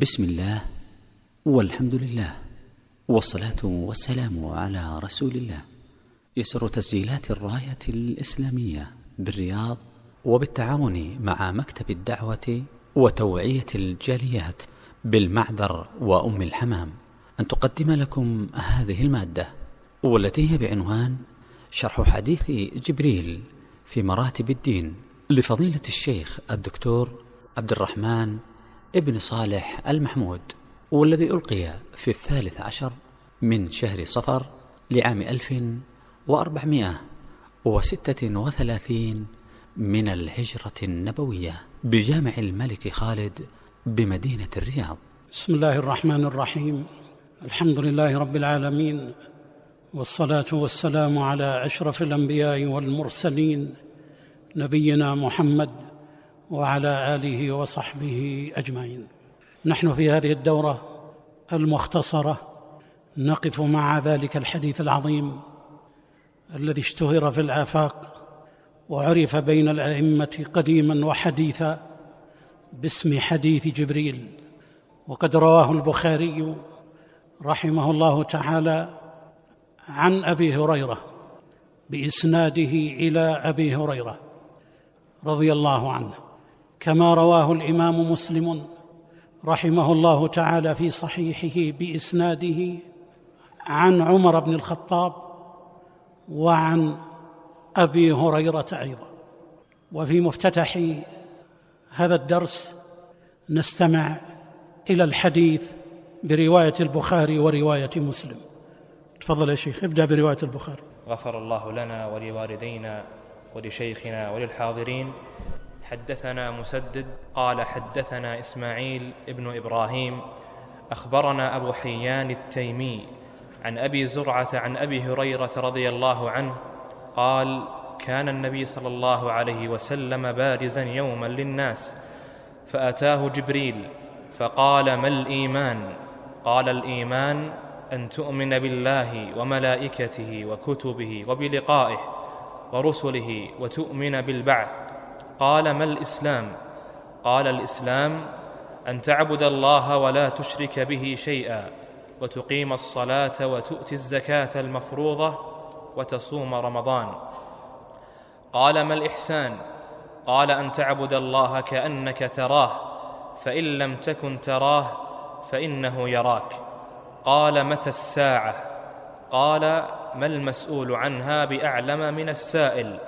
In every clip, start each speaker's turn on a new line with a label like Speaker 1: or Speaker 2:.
Speaker 1: بسم الله والحمد لله والصلاة والسلام على رسول الله. يسر تسجيلات الراية الإسلامية بالرياض وبالتعاون مع مكتب الدعوة وتوعية الجاليات بالمعذر وأم الحمام. أن تقدم لكم هذه المادة والتي هي بعنوان شرح حديث جبريل في مراتب الدين لفضيلة الشيخ الدكتور عبد الرحمن ابن صالح المحمود. والذي ألقي في الثالث عشر من شهر صفر لعام ألف وأربعمائة وستة وثلاثين من الهجرة النبوية بجامع الملك خالد بمدينة الرياض.
Speaker 2: بسم الله الرحمن الرحيم. الحمد لله رب العالمين والصلاة والسلام على أشرف الأنبياء والمرسلين نبينا محمد وعلى آله وصحبه أجمعين. نحن في هذه الدورة المختصرة نقف مع ذلك الحديث العظيم الذي اشتهر في الآفاق وعرف بين الأئمة قديما وحديثا باسم حديث جبريل. وقد رواه البخاري رحمه الله تعالى عن أبي هريرة بإسناده إلى أبي هريرة رضي الله عنه. كما رواه الإمام مسلم رحمه الله تعالى في صحيحه بإسناده عن عمر بن الخطاب وعن أبي هريرة أيضا. وفي مفتتح هذا الدرس نستمع إلى الحديث برواية البخاري ورواية مسلم. تفضل يا شيخ ابدأ برواية البخاري.
Speaker 3: غفر الله لنا ولوالدينا ولشيخنا وللحاضرين حدثنا مسدد قال حدثنا إسماعيل ابن إبراهيم أخبرنا أبو حيان التيمي عن أبي زرعة عن أبي هريرة رضي الله عنه قال كان النبي صلى الله عليه وسلم بارزا يوما للناس فأتاه جبريل فقال ما الإيمان؟ قال الإيمان أن تؤمن بالله وملائكته وكتبه وبلقائه ورسله وتؤمن بالبعث قال ما الإسلام؟ قال الإسلام أن تعبد الله ولا تشرك به شيئا وتقيم الصلاة وتؤتي الزكاة المفروضة وتصوم رمضان. قال ما الإحسان؟ قال أن تعبد الله كأنك تراه فإن لم تكن تراه فإنه يراك. قال متى الساعة؟ قال ما المسؤول عنها بأعلم من السائل.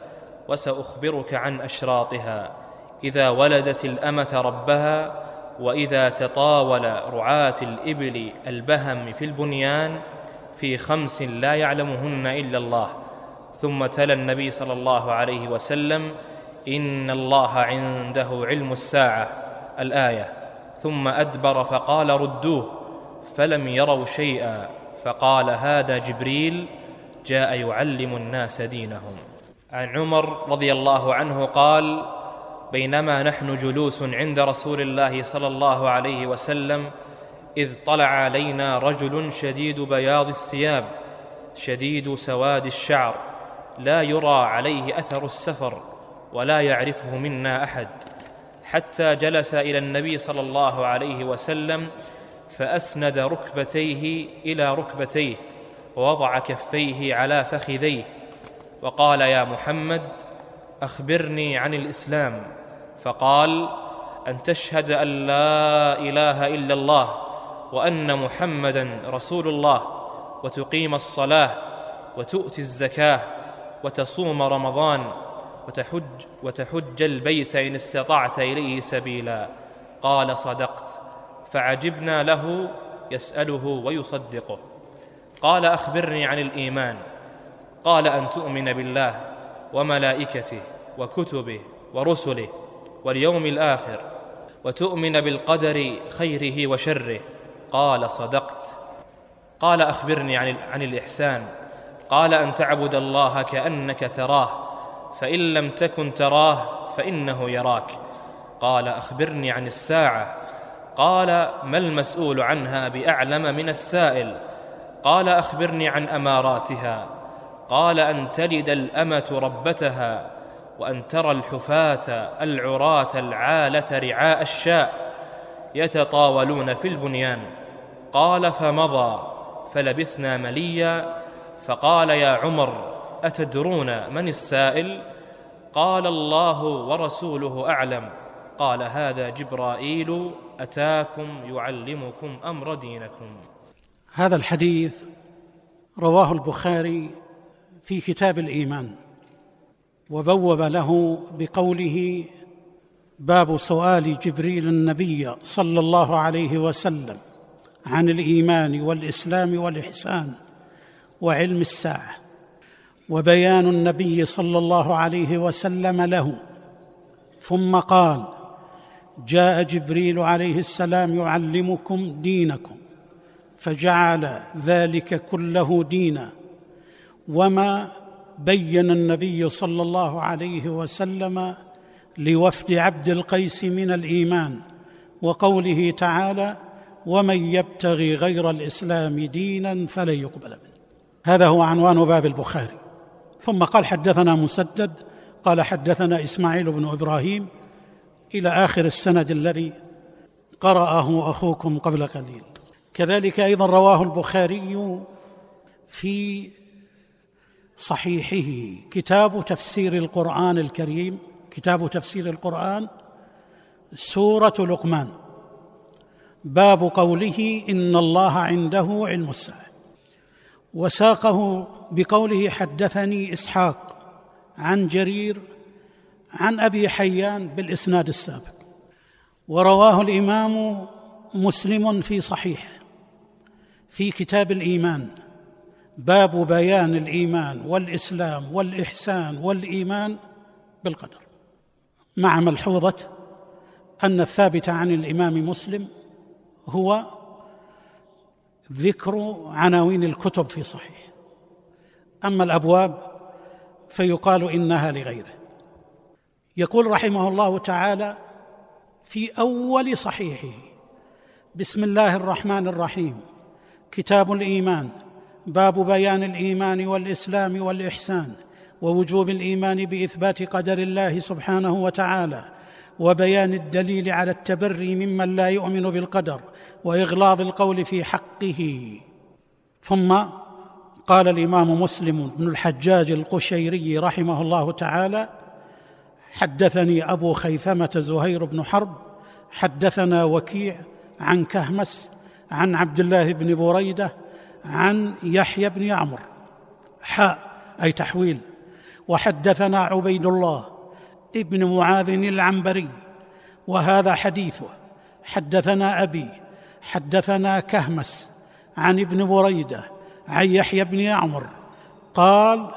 Speaker 3: وسأخبرك عن أشراطها. إذا ولدت الأمة ربها وإذا تطاول رعاة الإبل البهم في البنيان في خمس لا يعلمهن إلا الله. ثم تلا النبي صلى الله عليه وسلم إن الله عنده علم الساعة الآية. ثم أدبر فقال ردوه فلم يروا شيئا. فقال هذا جبريل جاء يعلم الناس دينهم. عن عمر رضي الله عنه قال بينما نحن جلوس عند رسول الله صلى الله عليه وسلم إذ طلع علينا رجل شديد بياض الثياب شديد سواد الشعر لا يرى عليه أثر السفر ولا يعرفه منا أحد. حتى جلس إلى النبي صلى الله عليه وسلم فأسند ركبتيه إلى ركبتيه ووضع كفيه على فخذيه وقال يا محمد أخبرني عن الإسلام. فقال أن تشهد أن لا إله إلا الله وأن محمدا رسول الله وتقيم الصلاة وتؤتي الزكاة وتصوم رمضان وتحج وتحج البيت إن استطعت إليه سبيلا. قال صدقت. فعجبنا له يسأله ويصدقه. قال أخبرني عن الإيمان. قال أن تؤمن بالله وملائكته وكتبه ورسله واليوم الآخر وتؤمن بالقدر خيره وشره. قال صدقت. قال أخبرني عن عن الإحسان. قال أن تعبد الله كأنك تراه فإن لم تكن تراه فإنه يراك. قال أخبرني عن الساعة. قال ما المسؤول عنها بأعلم من السائل؟ قال أخبرني عن أماراتها. قال أن تلد الأمة ربتها وأن ترى الحفاة العراة العالة رعاء الشاء يتطاولون في البنيان. قال فمضى فلبثنا مليا فقال يا عمر أتدرون من السائل؟ قال الله ورسوله أعلم. قال هذا جبرائيل أتاكم يعلمكم أمر دينكم.
Speaker 2: هذا الحديث رواه البخاري في كتاب الإيمان وبوب له بقوله باب سؤال جبريل النبي صلى الله عليه وسلم عن الإيمان والإسلام والإحسان وعلم الساعة وبيان النبي صلى الله عليه وسلم له. ثم قال جاء جبريل عليه السلام يعلمكم دينكم فجعل ذلك كله دينا. وما بين النبي صلى الله عليه وسلم لوفد عبد القيس من الإيمان وقوله تعالى ومن يبتغي غير الإسلام دينا فلن يقبل منه. هذا هو عنوان باب البخاري. ثم قال حدثنا مسدد. قال حدثنا إسماعيل بن إبراهيم إلى آخر السند الذي قرأه أخوكم قبل قليل. كذلك أيضا رواه البخاري في صحيحه. كتاب تفسير القرآن الكريم كتاب تفسير القرآن سورة لقمان. باب قوله إن الله عنده علم الساعة. وساقه بقوله حدثني إسحاق عن جرير عن أبي حيان بالإسناد السابق. ورواه الإمام مسلم في صحيح في كتاب الإيمان. باب بيان الإيمان والإسلام والإحسان والإيمان بالقدر. مع ملحوظة أن الثابت عن الإمام مسلم هو ذكر عناوين الكتب في صحيح. أما الأبواب فيقال إنها لغيره. يقول رحمه الله تعالى في أول صحيحه بسم الله الرحمن الرحيم كتاب الإيمان باب بيان الإيمان والإسلام والإحسان ووجوب الإيمان بإثبات قدر الله سبحانه وتعالى وبيان الدليل على التبري ممن لا يؤمن بالقدر وإغلاظ القول في حقه. ثم قال الإمام مسلم بن الحجاج القشيري رحمه الله تعالى حدثني أبو خيثمة زهير بن حرب حدثنا وكيع عن كهمس عن عبد الله بن بريدة عن يحيى بن عمرو. حاء أي تحويل. وحدثنا عبيد الله ابن معاذ العنبري. وهذا حديثه. حدثنا أبي حدثنا كهمس عن ابن بريدة عن يحيى بن عمر قال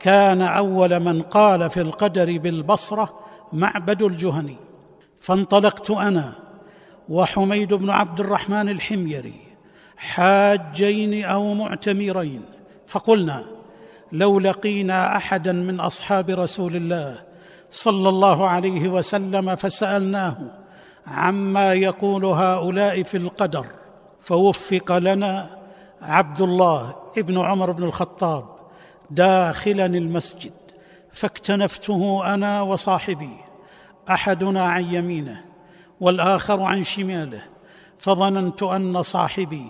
Speaker 2: كان أول من قال في القدر بالبصرة معبد الجهني. فانطلقت أنا وحميد بن عبد الرحمن الحميري. حاجين أو معتمرين. فقلنا لو لقينا أحدا من أصحاب رسول الله صلى الله عليه وسلم فسألناه عما يقول هؤلاء في القدر فوفق لنا عبد الله ابن عمر بن الخطاب داخلا المسجد فاكتنفته أنا وصاحبي أحدنا عن يمينه والآخر عن شماله فظننت أن صاحبي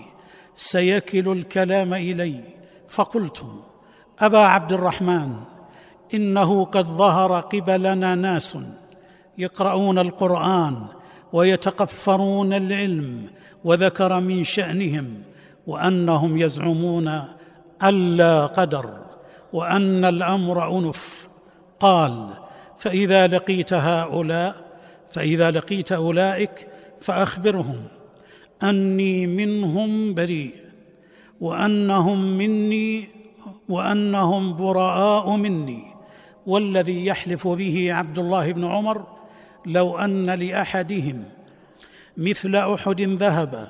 Speaker 2: سيكل الكلام إلي. فقلت أبا عبد الرحمن إنه قد ظهر قبلنا ناس يقرؤون القرآن ويتقفرون العلم وذكر من شأنهم وأنهم يزعمون ألا قدر وأن الأمر أنف. قال فإذا لقيت هؤلاء فإذا لقيت أولئك فأخبرهم. اني منهم بريء وأنهم مني وأنهم براء مني. والذي يحلف به عبد الله بن عمر لو أن لأحدهم مثل أحد ذهبا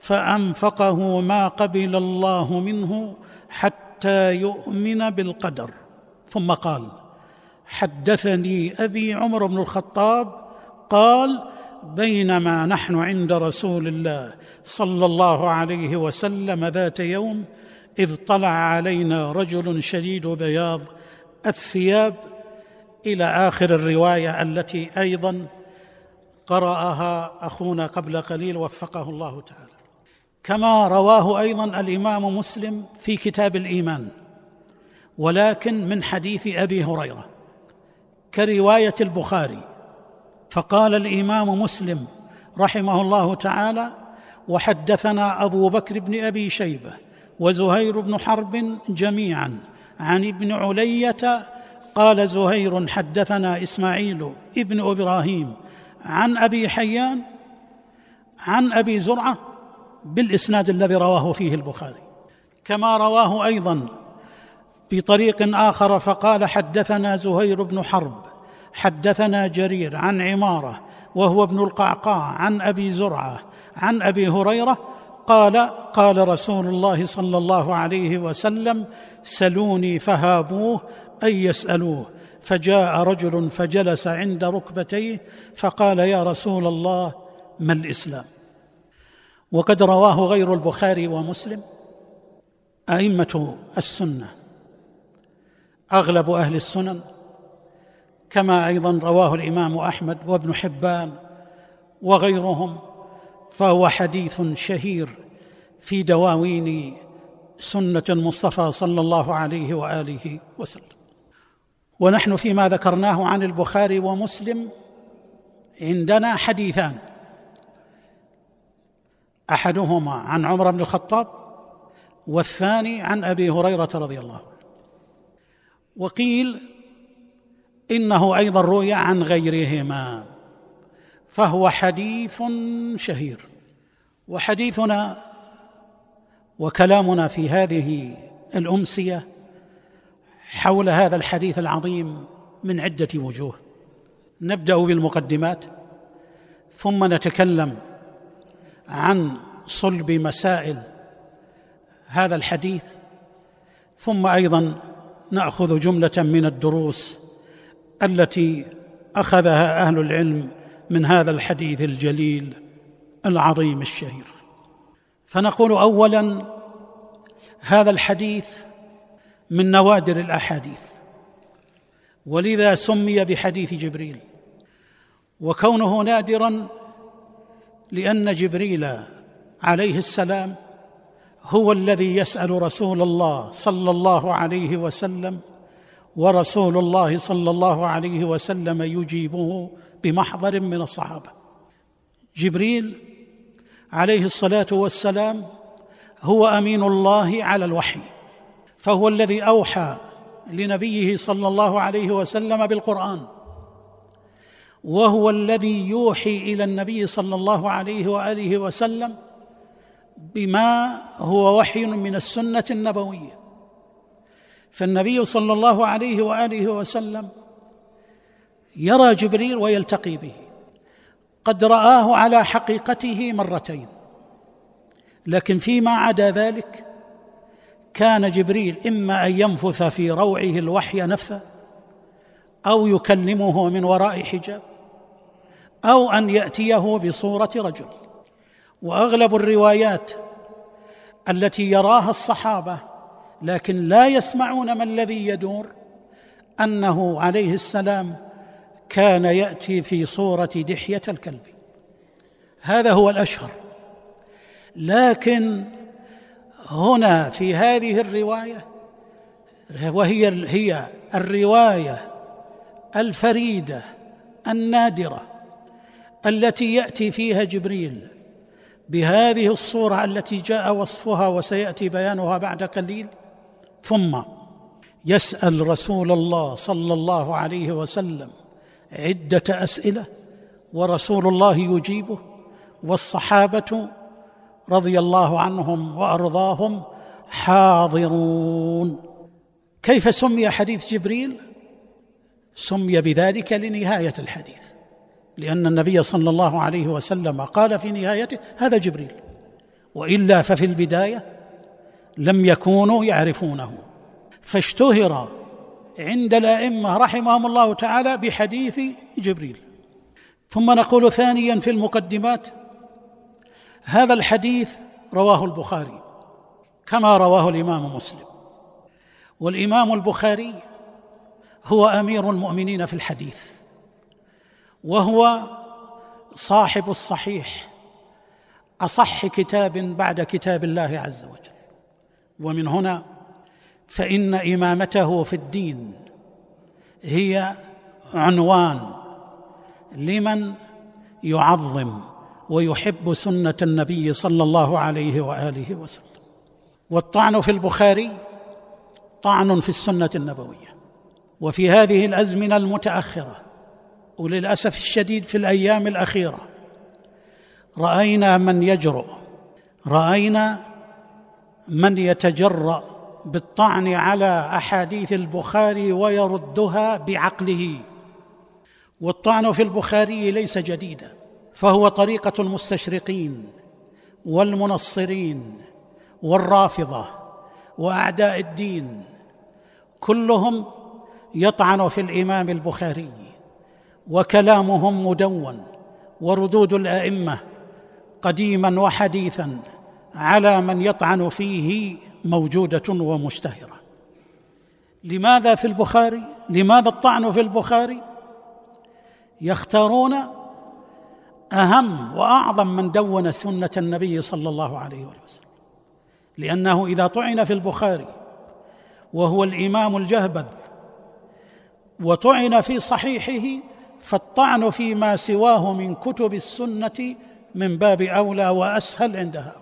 Speaker 2: فأنفقه ما قبل الله منه حتى يؤمن بالقدر. ثم قال حدثني أبي عمر بن الخطاب قال بينما نحن عند رسول الله صلى الله عليه وسلم ذات يوم إذ طلع علينا رجل شديد بياض الثياب إلى آخر الرواية التي أيضا قرأها أخونا قبل قليل وفقه الله تعالى. كما رواه أيضا الإمام مسلم في كتاب الإيمان ولكن من حديث أبي هريرة كرواية البخاري فقال الإمام مسلم رحمه الله تعالى وحدثنا أبو بكر بن أبي شيبة وزهير بن حرب جميعا عن ابن علية قال زهير حدثنا إسماعيل ابن إبراهيم عن أبي حيان عن أبي زرعة بالإسناد الذي رواه فيه البخاري. كما رواه أيضا بطريق آخر فقال حدثنا زهير بن حرب حدثنا جرير عن عمارة وهو ابن القعقاع عن أبي زرعة عن أبي هريرة قال قال رسول الله صلى الله عليه وسلم سلوني فهابوه أي يسألوه. فجاء رجل فجلس عند ركبتيه فقال يا رسول الله ما الإسلام؟ وقد رواه غير البخاري ومسلم. أئمة السنة أغلب أهل السنن كما أيضا رواه الإمام أحمد وابن حبان وغيرهم فهو حديث شهير في دواوين سنة المصطفى صلى الله عليه وآله وسلم. ونحن فيما ذكرناه عن البخاري ومسلم عندنا حديثان. أحدهما عن عمر بن الخطاب والثاني عن أبي هريرة رضي الله عنه. وقيل إنه أيضا روي عن غيرهما. فهو حديث شهير. وحديثنا وكلامنا في هذه الأمسية حول هذا الحديث العظيم من عدة وجوه. نبدأ بالمقدمات ثم نتكلم عن صلب مسائل هذا الحديث ثم أيضا نأخذ جملة من الدروس التي أخذها أهل العلم من هذا الحديث الجليل العظيم الشهير. فنقول اولا هذا الحديث من نوادر الأحاديث ولذا سمي بحديث جبريل. وكونه نادرا لأن جبريل عليه السلام هو الذي يسأل رسول الله صلى الله عليه وسلم ورسول الله صلى الله عليه وسلم يجيبه بمحضر من الصحابة. جبريل عليه الصلاة والسلام هو أمين الله على الوحي فهو الذي أوحى لنبيه صلى الله عليه وسلم بالقرآن وهو الذي يوحي إلى النبي صلى الله عليه وآله وسلم بما هو وحي من السنة النبوية. فالنبي صلى الله عليه وآله وسلم يرى جبريل ويلتقي به. قد رآه على حقيقته مرتين. لكن فيما عدا ذلك كان جبريل إما أن ينفث في روعه الوحي نفثا أو يكلمه من وراء حجاب أو أن يأتيه بصورة رجل. وأغلب الروايات التي يراها الصحابة لكن لا يسمعون ما الذي يدور. أنه عليه السلام كان يأتي في صورة دحية الكلب. هذا هو الأشهر. لكن هنا في هذه الرواية وهي هي الرواية الفريدة النادرة التي يأتي فيها جبريل بهذه الصورة التي جاء وصفها وسيأتي بيانها بعد قليل. ثم يسأل رسول الله صلى الله عليه وسلم عدة أسئلة ورسول الله يجيبه والصحابة رضي الله عنهم وأرضاهم حاضرون. كيف سمي حديث جبريل؟ سمي بذلك لنهاية الحديث لأن النبي صلى الله عليه وسلم قال في نهايته هذا جبريل وإلا ففي البداية لم يكونوا يعرفونه. فاشتهر عند الأئمة رحمهم الله تعالى بحديث جبريل. ثم نقول ثانيا في المقدمات هذا الحديث رواه البخاري كما رواه الإمام مسلم. والإمام البخاري هو أمير المؤمنين في الحديث وهو صاحب الصحيح أصح كتاب بعد كتاب الله عز وجل. ومن هنا فإن إمامته في الدين هي عنوان لمن يعظم ويحب سنة النبي صلى الله عليه وآله وسلم. والطعن في البخاري طعن في السنة النبوية. وفي هذه الأزمنة المتأخرة وللأسف الشديد في الأيام الأخيرة رأينا من يجرؤ رأينا من يتجرأ بالطعن على أحاديث البخاري ويردها بعقله. والطعن في البخاري ليس جديدا فهو طريقة المستشرقين والمنصرين والرافضة وأعداء الدين كلهم يطعن في الإمام البخاري وكلامهم مدون وردود الأئمة قديما وحديثا. على من يطعن فيه موجودة ومشتهرة. لماذا في البخاري؟ لماذا الطعن في البخاري؟ يختارون أهم وأعظم من دون سنة النبي صلى الله عليه وسلم. لأنه إذا طعن في البخاري وهو الإمام الجهبذ وطعن في صحيحه فالطعن فيما سواه من كتب السنة من باب أولى وأسهل عند هؤلاء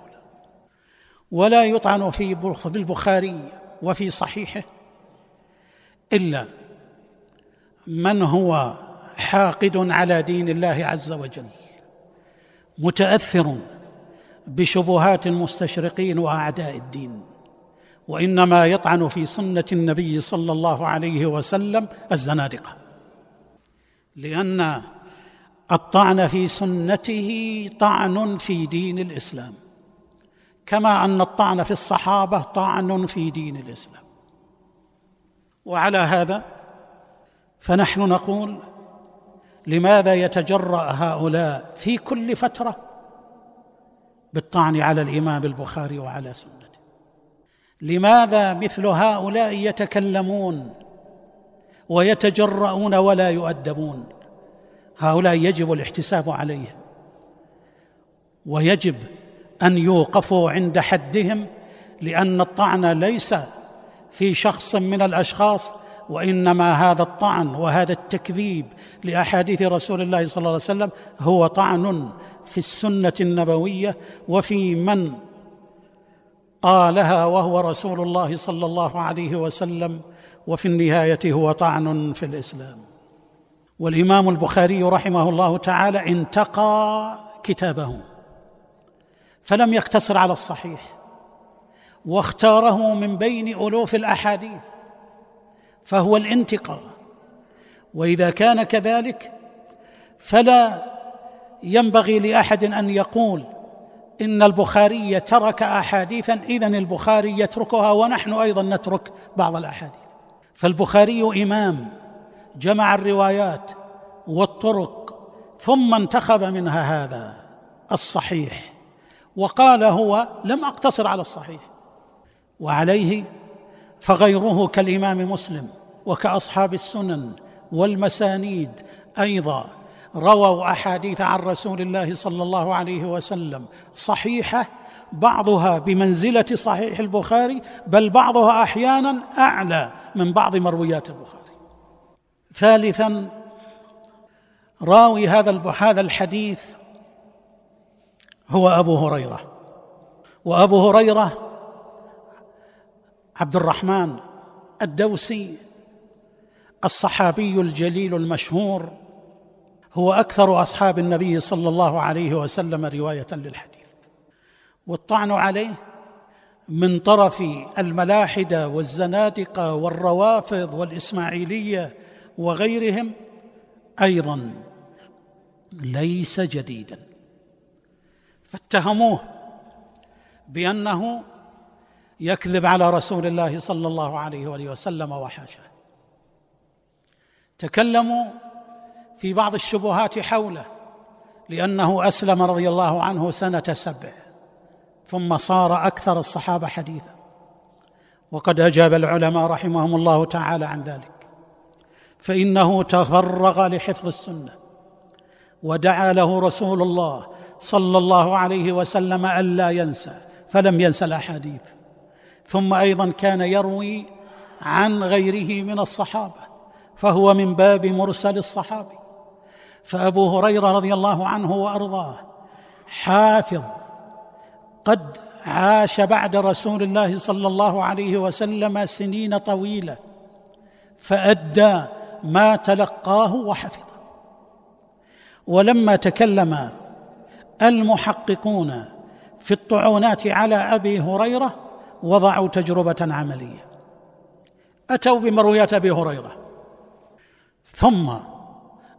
Speaker 2: ولا يطعن في البخاري وفي صحيحه إلا من هو حاقد على دين الله عز وجل متأثر بشبهات المستشرقين وأعداء الدين وإنما يطعن في سنة النبي صلى الله عليه وسلم الزنادقة لأن الطعن في سنته طعن في دين الإسلام. كما أن الطعن في الصحابة طعن في دين الإسلام. وعلى هذا فنحن نقول لماذا يتجرأ هؤلاء في كل فترة بالطعن على الإمام البخاري وعلى سنته؟ لماذا مثل هؤلاء يتكلمون ويتجرؤون ولا يؤدبون؟ هؤلاء يجب الاحتساب عليهم ويجب أن يوقفوا عند حدهم لأن الطعن ليس في شخص من الأشخاص وإنما هذا الطعن وهذا التكذيب لأحاديث رسول الله صلى الله عليه وسلم هو طعن في السنة النبوية وفي من قالها وهو رسول الله صلى الله عليه وسلم وفي النهاية هو طعن في الإسلام. والإمام البخاري رحمه الله تعالى انتقى كتابه. فلم يقتصر على الصحيح واختاره من بين ألوف الأحاديث فهو الانتقاء. وإذا كان كذلك فلا ينبغي لأحد أن يقول إن البخاري ترك احاديثا اذا البخاري يتركها ونحن أيضا نترك بعض الأحاديث. فالبخاري إمام جمع الروايات والطرق ثم انتخب منها هذا الصحيح. وقال هو لم أقتصر على الصحيح. وعليه فغيره كالإمام مسلم وكأصحاب السنن والمسانيد أيضا رووا أحاديث عن رسول الله صلى الله عليه وسلم صحيحة بعضها بمنزلة صحيح البخاري بل بعضها أحيانا أعلى من بعض مرويات البخاري. ثالثا راوي هذا هذا الحديث هو أبو هريرة. وأبو هريرة عبد الرحمن الدوسي الصحابي الجليل المشهور هو أكثر أصحاب النبي صلى الله عليه وسلم رواية للحديث. والطعن عليه من طرف الملاحدة والزنادقة والروافض والإسماعيلية وغيرهم أيضا ليس جديدا. فاتهموه بأنه يكذب على رسول الله صلى الله عليه وآله وسلم وحاشاه تكلموا في بعض الشبهات حوله لأنه أسلم رضي الله عنه سنة سبع ثم صار أكثر الصحابة حديثا. وقد أجاب العلماء رحمهم الله تعالى عن ذلك. فإنه تفرغ لحفظ السنة ودعا له رسول الله صلى الله عليه وسلم ألا ينسى فلم ينسى الأحاديث. ثم أيضا كان يروي عن غيره من الصحابة فهو من باب مرسل الصحابي. فأبو هريرة رضي الله عنه وأرضاه حافظ قد عاش بعد رسول الله صلى الله عليه وسلم سنين طويلة فأدى ما تلقاه وحفظه. ولما تكلم المحققون في الطعونات على أبي هريرة وضعوا تجربة عملية. أتوا بمرويات أبي هريرة. ثم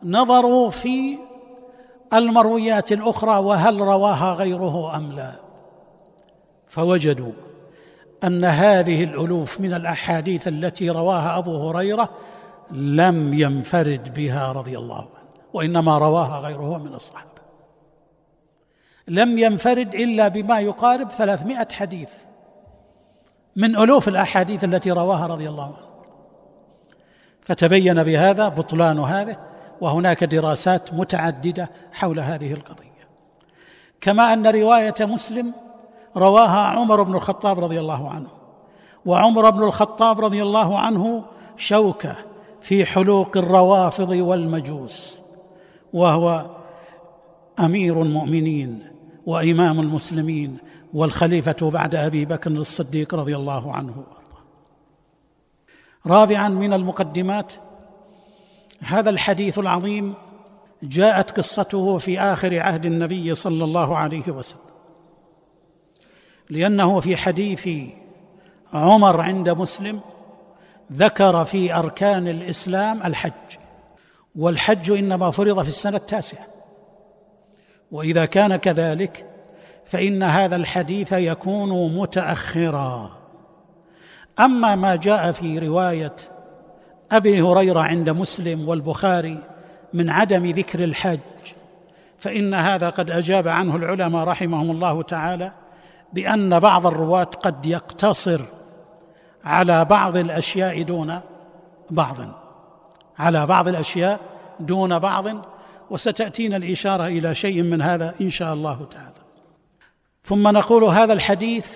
Speaker 2: نظروا في المرويات الأخرى وهل رواها غيره أم لا. فوجدوا أن هذه الألوف من الأحاديث التي رواها أبو هريرة لم ينفرد بها رضي الله عنه وإنما رواها غيره من الصحابة. لم ينفرد إلا بما يقارب ثلاثمائة حديث من ألوف الأحاديث التي رواها رضي الله عنه. فتبين بهذا بطلان هذا وهناك دراسات متعددة حول هذه القضية. كما أن رواية مسلم رواها عمر بن الخطاب رضي الله عنه. وعمر بن الخطاب رضي الله عنه شوكة في حلوق الروافض والمجوس وهو أمير المؤمنين. وإمام المسلمين والخليفة بعد أبي بكر الصديق رضي الله عنه رابعا من المقدمات هذا الحديث العظيم جاءت قصته في آخر عهد النبي صلى الله عليه وسلم لأنه في حديث عمر عند مسلم ذكر في أركان الإسلام الحج والحج إنما فرض في السنة التاسعة. وإذا كان كذلك فإن هذا الحديث يكون متأخرا. أما ما جاء في رواية أبي هريرة عند مسلم والبخاري من عدم ذكر الحج فإن هذا قد أجاب عنه العلماء رحمهم الله تعالى بأن بعض الرواة قد يقتصر على بعض الأشياء دون بعض على بعض الأشياء دون بعض وستأتينا الإشارة إلى شيء من هذا إن شاء الله تعالى. ثم نقول هذا الحديث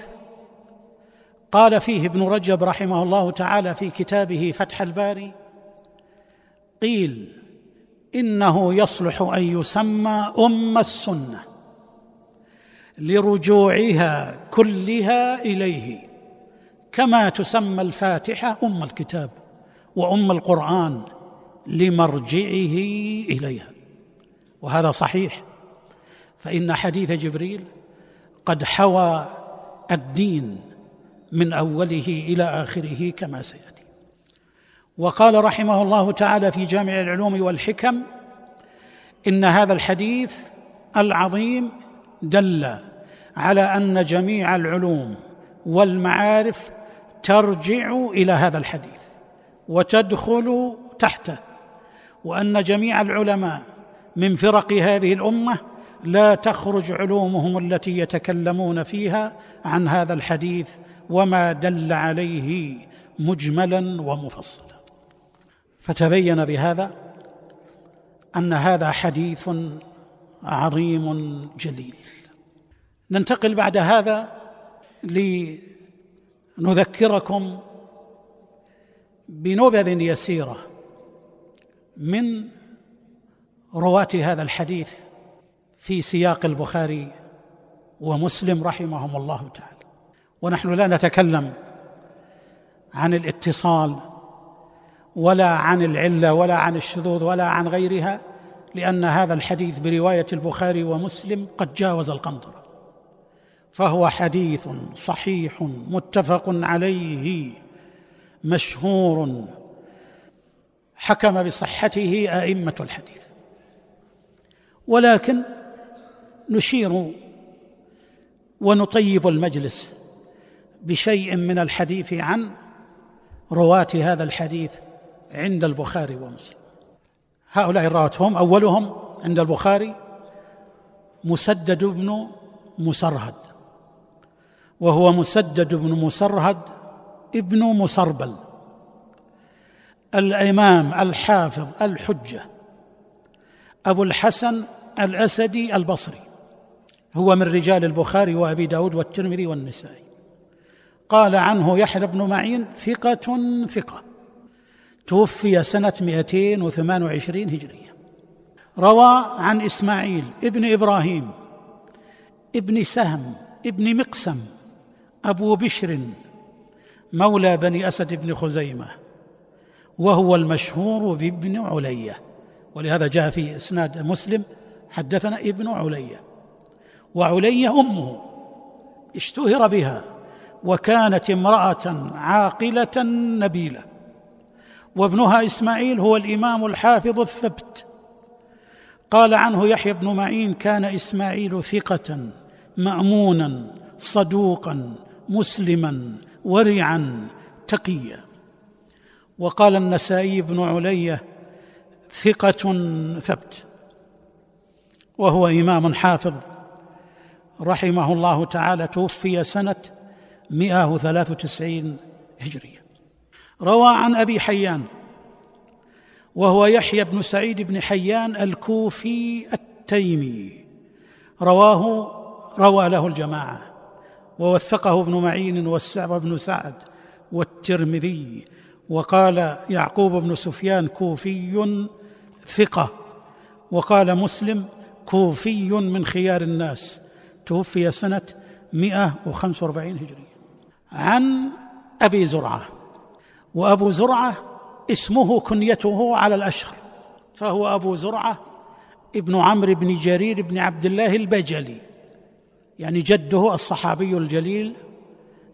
Speaker 2: قال فيه ابن رجب رحمه الله تعالى في كتابه فتح الباري قيل إنه يصلح أن يسمى أم السنة لرجوعها كلها إليه كما تسمى الفاتحة أم الكتاب وأم القرآن لمرجعه إليها. وهذا صحيح. فإن حديث جبريل قد حوى الدين من أوله إلى آخره كما سيأتي. وقال رحمه الله تعالى في جامع العلوم والحكم إن هذا الحديث العظيم دل على أن جميع العلوم والمعارف ترجع إلى هذا الحديث وتدخل تحته وأن جميع العلماء من فرق هذه الأمة لا تخرج علومهم التي يتكلمون فيها عن هذا الحديث وما دل عليه مجملا ومفصلا. فتبين بهذا أن هذا حديث عظيم جليل. ننتقل بعد هذا لنذكركم بنبذ يسيرة من رواه هذا الحديث في سياق البخاري ومسلم رحمهم الله تعالى. ونحن لا نتكلم عن الاتصال ولا عن العلة ولا عن الشذوذ ولا عن غيرها لأن هذا الحديث برواية البخاري ومسلم قد جاوز القنطرة. فهو حديث صحيح متفق عليه مشهور. حكم بصحته أئمة الحديث. ولكن نشير ونطيب المجلس بشيء من الحديث عن رواة هذا الحديث عند البخاري ومسلم. هؤلاء الرواة هم أولهم عند البخاري مسدد بن مسرهد وهو مسدد بن مسرهد ابن مسربل الإمام الحافظ الحجة أبو الحسن الأسدي البصري هو من رجال البخاري وأبي داود والترمذي والنسائي. قال عنه يحيى بن معين ثقة ثقة. توفي سنة 228 هجرية. روى عن إسماعيل ابن إبراهيم ابن سهم ابن مقسم أبو بشر مولى بني أسد بن خزيمة وهو المشهور بابن علية. ولهذا جاء في إسناد مسلم حدثنا ابن علية وعلية أمه اشتهر بها وكانت امرأة عاقلة نبيلة. وابنها إسماعيل هو الإمام الحافظ الثبت. قال عنه يحيى بن معين كان إسماعيل ثقة مأمونا صدوقا مسلما ورعا تقيا. وقال النسائي بن علية ثقة ثبت. وهو إمام حافظ. رحمه الله تعالى توفي سنة 193 هجرية. روى عن أبي حيان وهو يحيى بن سعيد بن حيان الكوفي التيمي. رواه روى له الجماعة ووثقه ابن معين والسعب بن سعد والترمذي. وقال يعقوب بن سفيان كوفي ثقة. وقال مسلم كوفي من خيار الناس. توفي سنة 145 هجرية. عن أبي زرعة. وأبو زرعة اسمه كنيته على الأشهر. فهو أبو زرعة ابن عمرو بن جرير بن عبد الله البجلي. يعني جده الصحابي الجليل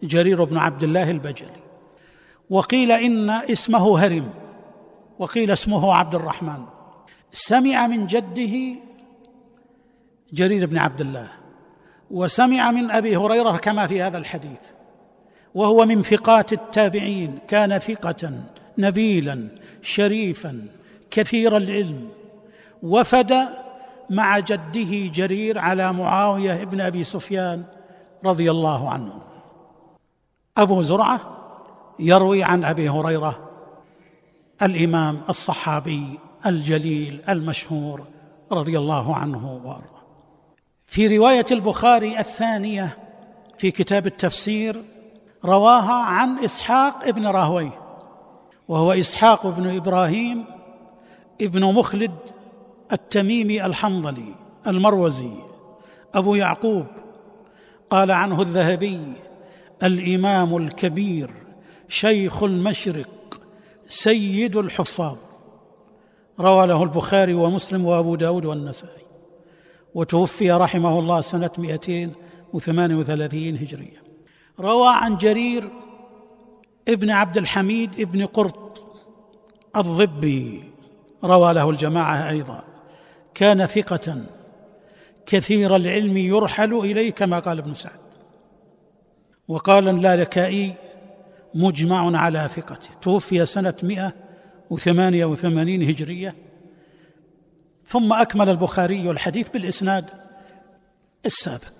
Speaker 2: جرير بن عبد الله البجلي. وقيل إن اسمه هرم. وقيل اسمه عبد الرحمن. سمع من جده جرير بن عبد الله وسمع من أبي هريرة كما في هذا الحديث وهو من ثقات التابعين كان ثقة نبيلا شريفا كثير العلم وفد مع جده جرير على معاوية بن أبي سفيان رضي الله عنه. أبو زرعة يروي عن أبي هريرة الإمام الصحابي الجليل المشهور رضي الله عنه وأرضاه. في رواية البخاري الثانية في كتاب التفسير رواها عن إسحاق ابن راهويه وهو إسحاق بن إبراهيم ابن مخلد التميمي الحنظلي المروزي. أبو يعقوب قال عنه الذهبي الإمام الكبير شيخ المشرق سيد الحفاظ. روى له البخاري ومسلم وأبو داود والنسائي. وتوفي رحمه الله سنة 238 هجرية. روى عن جرير ابن عبد الحميد ابن قرط الضبي روى له الجماعة أيضا. كان ثقة كثير العلم يرحل إليه كما قال ابن سعد. وقال اللالكائي مجمع على ثقته توفي سنة مئة وثمانية وثمانين هجرية. ثم أكمل البخاري الحديث بالإسناد السابق.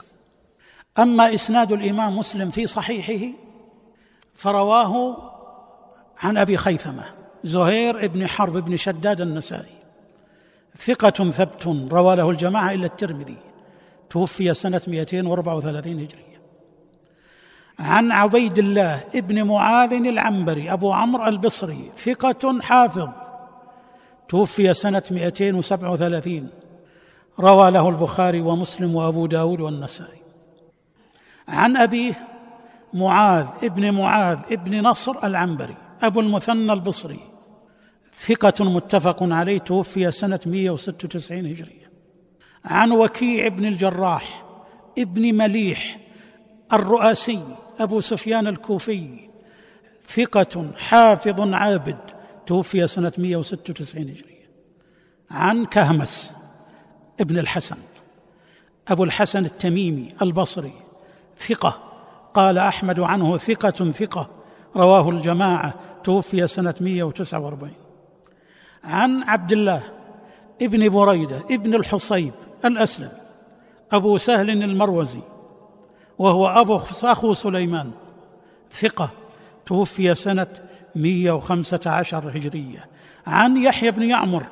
Speaker 2: أما إسناد الإمام مسلم في صحيحه فرواه عن أبي خيثمة زهير بن حرب بن شداد النسائي. ثقة ثبت روى له الجماعة إلا الترمذي توفي سنة 234 هجرية. عن عبيد الله ابن معاذ العنبري أبو عمرو البصري ثقة حافظ توفي سنة 237 روى له البخاري ومسلم وأبو داود والنسائي. عن أبيه معاذ ابن معاذ ابن نصر العنبري أبو المثنى البصري. ثقة متفق عليه توفي سنة 196 هجرية. عن وكيع بن الجراح ابن مليح الرؤاسي أبو سفيان الكوفي. ثقة حافظ عابد توفي سنة 196 هجرية. عن كهمس ابن الحسن. أبو الحسن التميمي البصري ثقة. قال أحمد عنه ثقة ثقة. رواه الجماعة توفي سنة 149 عن عبد الله ابن بريدة ابن الحصيب الاسلم أبو سهل المروزي وهو أبو أخو سليمان ثقة. توفي سنة 115 هجرية. عن يحيى بن يعمر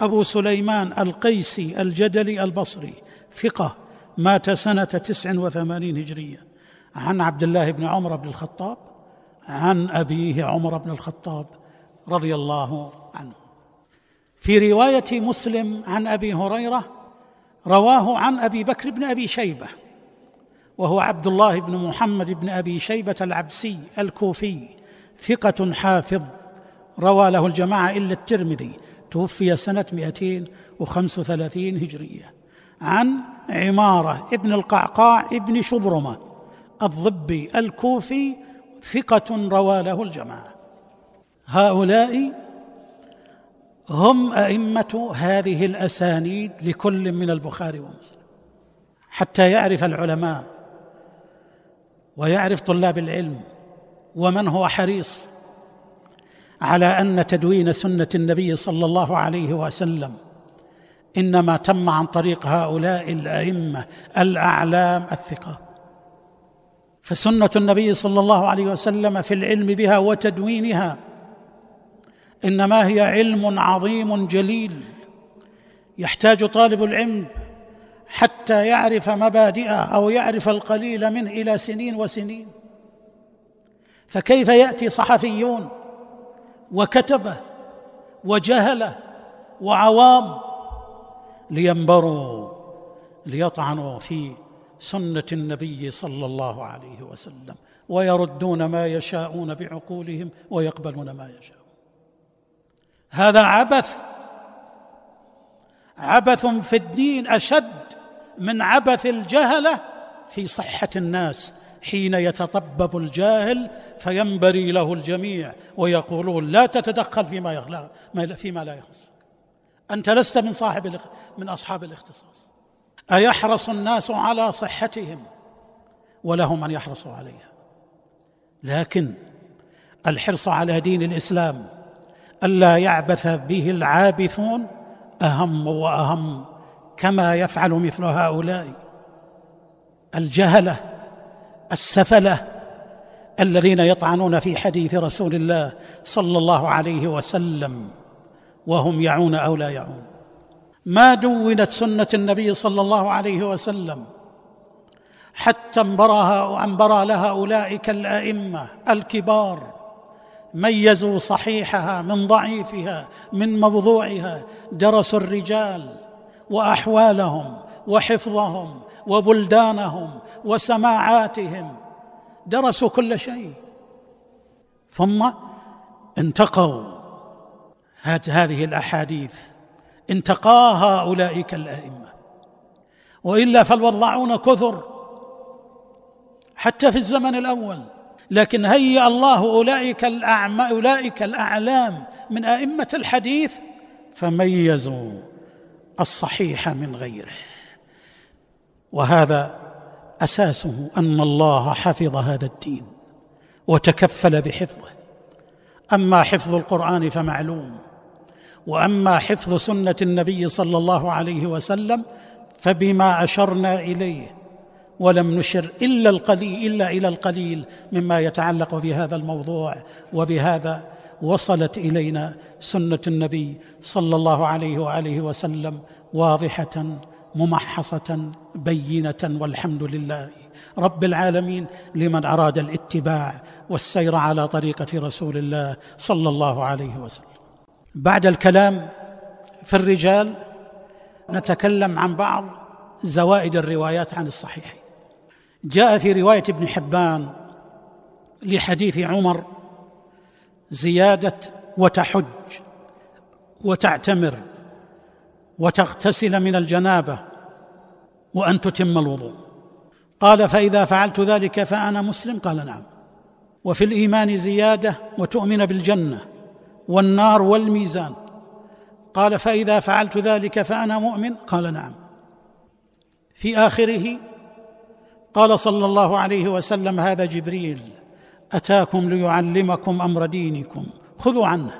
Speaker 2: أبو سليمان القيسي الجدلي البصري ثقة مات تسع وثمانين هجرية. عن عبد الله بن عمر بن الخطاب عن أبيه عمر بن الخطاب رضي الله عنه. في رواية مسلم عن أبي هريرة رواه عن أبي بكر بن أبي شيبة وهو عبد الله بن محمد بن أبي شيبة العبسي الكوفي. ثقة حافظ روى له الجماعة إلا الترمذي. توفي سنة 235 هجرية. عن عمارة ابن القعقاع ابن شبرمة الضبي الكوفي ثقة روى له الجماعة. هؤلاء هم أئمة هذه الأسانيد لكل من البخاري ومسلم. حتى يعرف العلماء ويعرف طلاب العلم ومن هو حريص على أن تدوين سنة النبي صلى الله عليه وسلم إنما تم عن طريق هؤلاء الأئمة الأعلام الثقة. فسنة النبي صلى الله عليه وسلم في العلم بها وتدوينها إنما هي علم عظيم جليل يحتاج طالب العلم حتى يعرف مبادئه أو يعرف القليل منه إلى سنين وسنين. فكيف يأتي صحفيون وكتبه وجهله وعوام لينبروا ليطعنوا في سنة النبي صلى الله عليه وسلم ويردون ما يشاءون بعقولهم ويقبلون ما يشاءون. هذا عبث عبث في الدين أشد من عبث الجهلة في صحة الناس حين يتطبب الجاهل فينبري له الجميع ويقولون لا تتدخل فيما يغلى فيما لا يخص. أنت لست من صاحب من أصحاب الاختصاص. أيحرص الناس على صحتهم وله من يحرص عليها. لكن الحرص على دين الإسلام ألا يعبث به العابثون أهم وأهم كما يفعل مثل هؤلاء. الجهلة السفلة الذين يطعنون في حديث رسول الله صلى الله عليه وسلم وهم يعون أو لا يعون. ما دونت سنة النبي صلى الله عليه وسلم حتى انبرها انبرى لها أولئك الأئمة الكبار ميزوا صحيحها من ضعيفها من موضوعها درسوا الرجال وأحوالهم وحفظهم وبلدانهم وسماعاتهم. درسوا كل شيء. ثم انتقوا. هذه الأحاديث. انتقاها اولئك الائمه وإلا فالوضاعون كثر. حتى في الزمن الأول. لكن هيأ الله أولئك الأعمى أولئك الأعلام من أئمة الحديث فميزوا الصحيح من غيره. وهذا أساسه أن الله حفظ هذا الدين وتكفل بحفظه. أما حفظ القرآن فمعلوم وأما حفظ سنة النبي صلى الله عليه وسلم فبما أشرنا إليه ولم نشر إلا القليل إلا إلى القليل مما يتعلق بهذا الموضوع وبهذا وصلت إلينا سنة النبي صلى الله عليه وآله وسلم واضحة ممحصة بينة والحمد لله رب العالمين لمن أراد الاتباع والسير على طريقة رسول الله صلى الله عليه وسلم. بعد الكلام في الرجال نتكلم عن بعض زوائد الروايات عن الصحيح جاء في رواية ابن حبان لحديث عمر زيادة وتحج وتعتمر وتغتسل من الجنابة وأن تتم الوضوء. قال فإذا فعلت ذلك فأنا مسلم؟ قال نعم. وفي الإيمان زيادة وتؤمن بالجنة والنار والميزان. قال فإذا فعلت ذلك فأنا مؤمن؟ قال نعم. في آخره قال صلى الله عليه وسلم هذا جبريل أتاكم ليعلمكم أمر دينكم. خذوا عنه.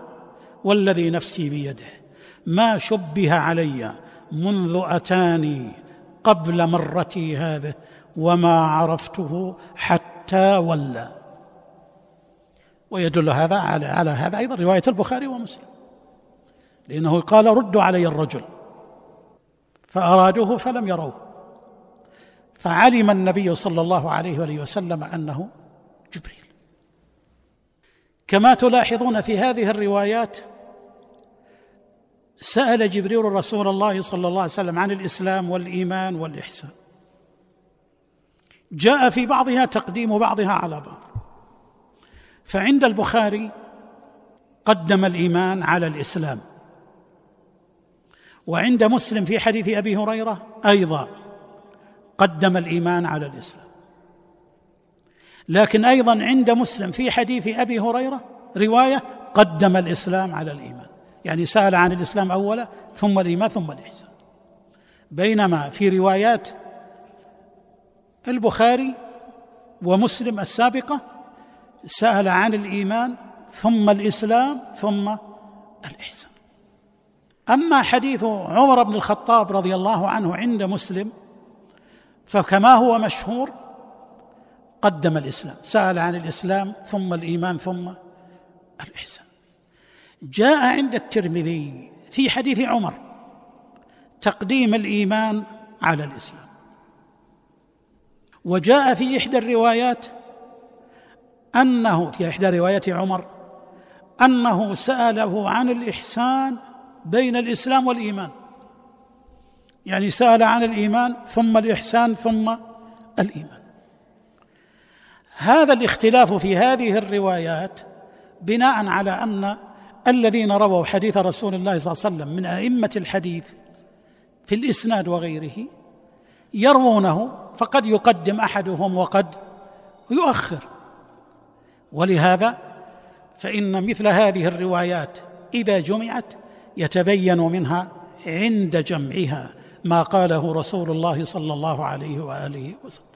Speaker 2: والذي نفسي بيده. ما شبه علي منذ أتاني قبل مرتي هذه وما عرفته حتى ولى. ويدل هذا على على هذا أيضا رواية البخاري ومسلم. لأنه قال ردوا علي الرجل. فأرادوه فلم يروه. فعلم النبي صلى الله عليه وآله وسلم أنه جبريل. كما تلاحظون في هذه الروايات سأل جبريل رسول الله صلى الله عليه وسلم عن الإسلام والإيمان والإحسان. جاء في بعضها تقديم بعضها على بعض. فعند البخاري قدم الإيمان على الإسلام. وعند مسلم في حديث أبي هريرة أيضا قدم الإيمان على الإسلام. لكن أيضا عند مسلم في حديث أبي هريرة رواية قدم الإسلام على الإيمان. يعني سأل عن الإسلام أولا ثم الايمان ثم الاحسان بينما في روايات البخاري ومسلم السابقة سأل عن الإيمان ثم الإسلام ثم الإحسان. أما حديث عمر بن الخطاب رضي الله عنه عند مسلم فكما هو مشهور قدم الإسلام سأل عن الإسلام ثم الإيمان ثم الإحسان. جاء عند الترمذي في حديث عمر تقديم الإيمان على الإسلام. وجاء في إحدى الروايات أنه في إحدى روايات عمر أنه سأله عن الإحسان بين الإسلام والإيمان. يعني سأل عن الإيمان ثم الإحسان ثم الإيمان. هذا الاختلاف في هذه الروايات بناء على أن الذين رووا حديث رسول الله صلى الله عليه وسلم من أئمة الحديث في الإسناد وغيره يروونه فقد يقدم أحدهم وقد يؤخر. ولهذا فإن مثل هذه الروايات إذا جمعت يتبين منها عند جمعها ما قاله رسول الله صلى الله عليه وآله وسلم.